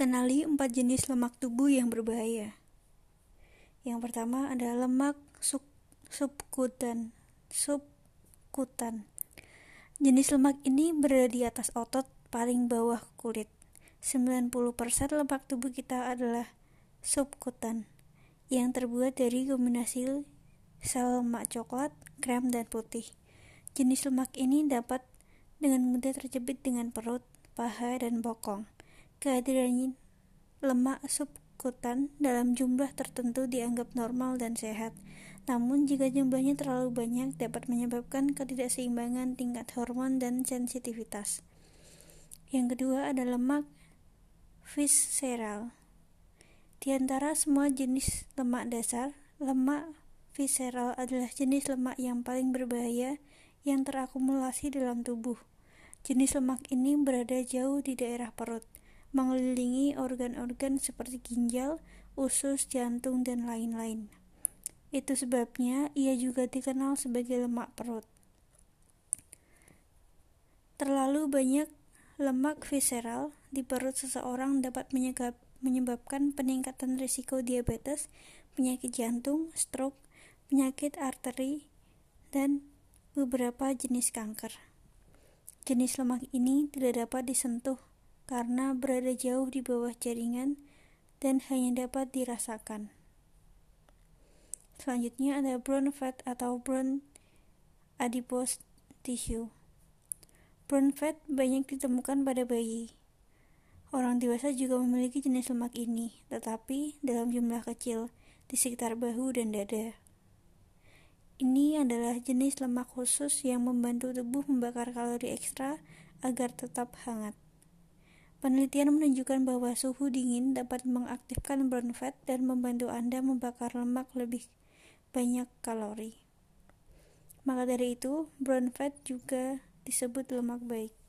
Kenali empat jenis lemak tubuh yang berbahaya. Yang pertama adalah lemak sub subkutan. Subkutan. Jenis lemak ini berada di atas otot paling bawah kulit. 90% lemak tubuh kita adalah subkutan yang terbuat dari kombinasi sel lemak coklat, krem, dan putih. Jenis lemak ini dapat dengan mudah terjepit dengan perut, paha, dan bokong. Kehadiran lemak subkutan dalam jumlah tertentu dianggap normal dan sehat. Namun, jika jumlahnya terlalu banyak dapat menyebabkan ketidakseimbangan tingkat hormon dan sensitivitas. Yang kedua ada lemak visceral. Di antara semua jenis lemak dasar, lemak visceral adalah jenis lemak yang paling berbahaya yang terakumulasi dalam tubuh. Jenis lemak ini berada jauh di daerah perut mengelilingi organ-organ seperti ginjal, usus, jantung, dan lain-lain. Itu sebabnya ia juga dikenal sebagai lemak perut. Terlalu banyak lemak visceral di perut seseorang dapat menyebabkan peningkatan risiko diabetes, penyakit jantung, stroke, penyakit arteri, dan beberapa jenis kanker. Jenis lemak ini tidak dapat disentuh karena berada jauh di bawah jaringan dan hanya dapat dirasakan. Selanjutnya ada brown fat atau brown adipose tissue. Brown fat banyak ditemukan pada bayi. Orang dewasa juga memiliki jenis lemak ini, tetapi dalam jumlah kecil di sekitar bahu dan dada. Ini adalah jenis lemak khusus yang membantu tubuh membakar kalori ekstra agar tetap hangat. Penelitian menunjukkan bahwa suhu dingin dapat mengaktifkan brown fat dan membantu Anda membakar lemak lebih banyak kalori. Maka dari itu, brown fat juga disebut lemak baik.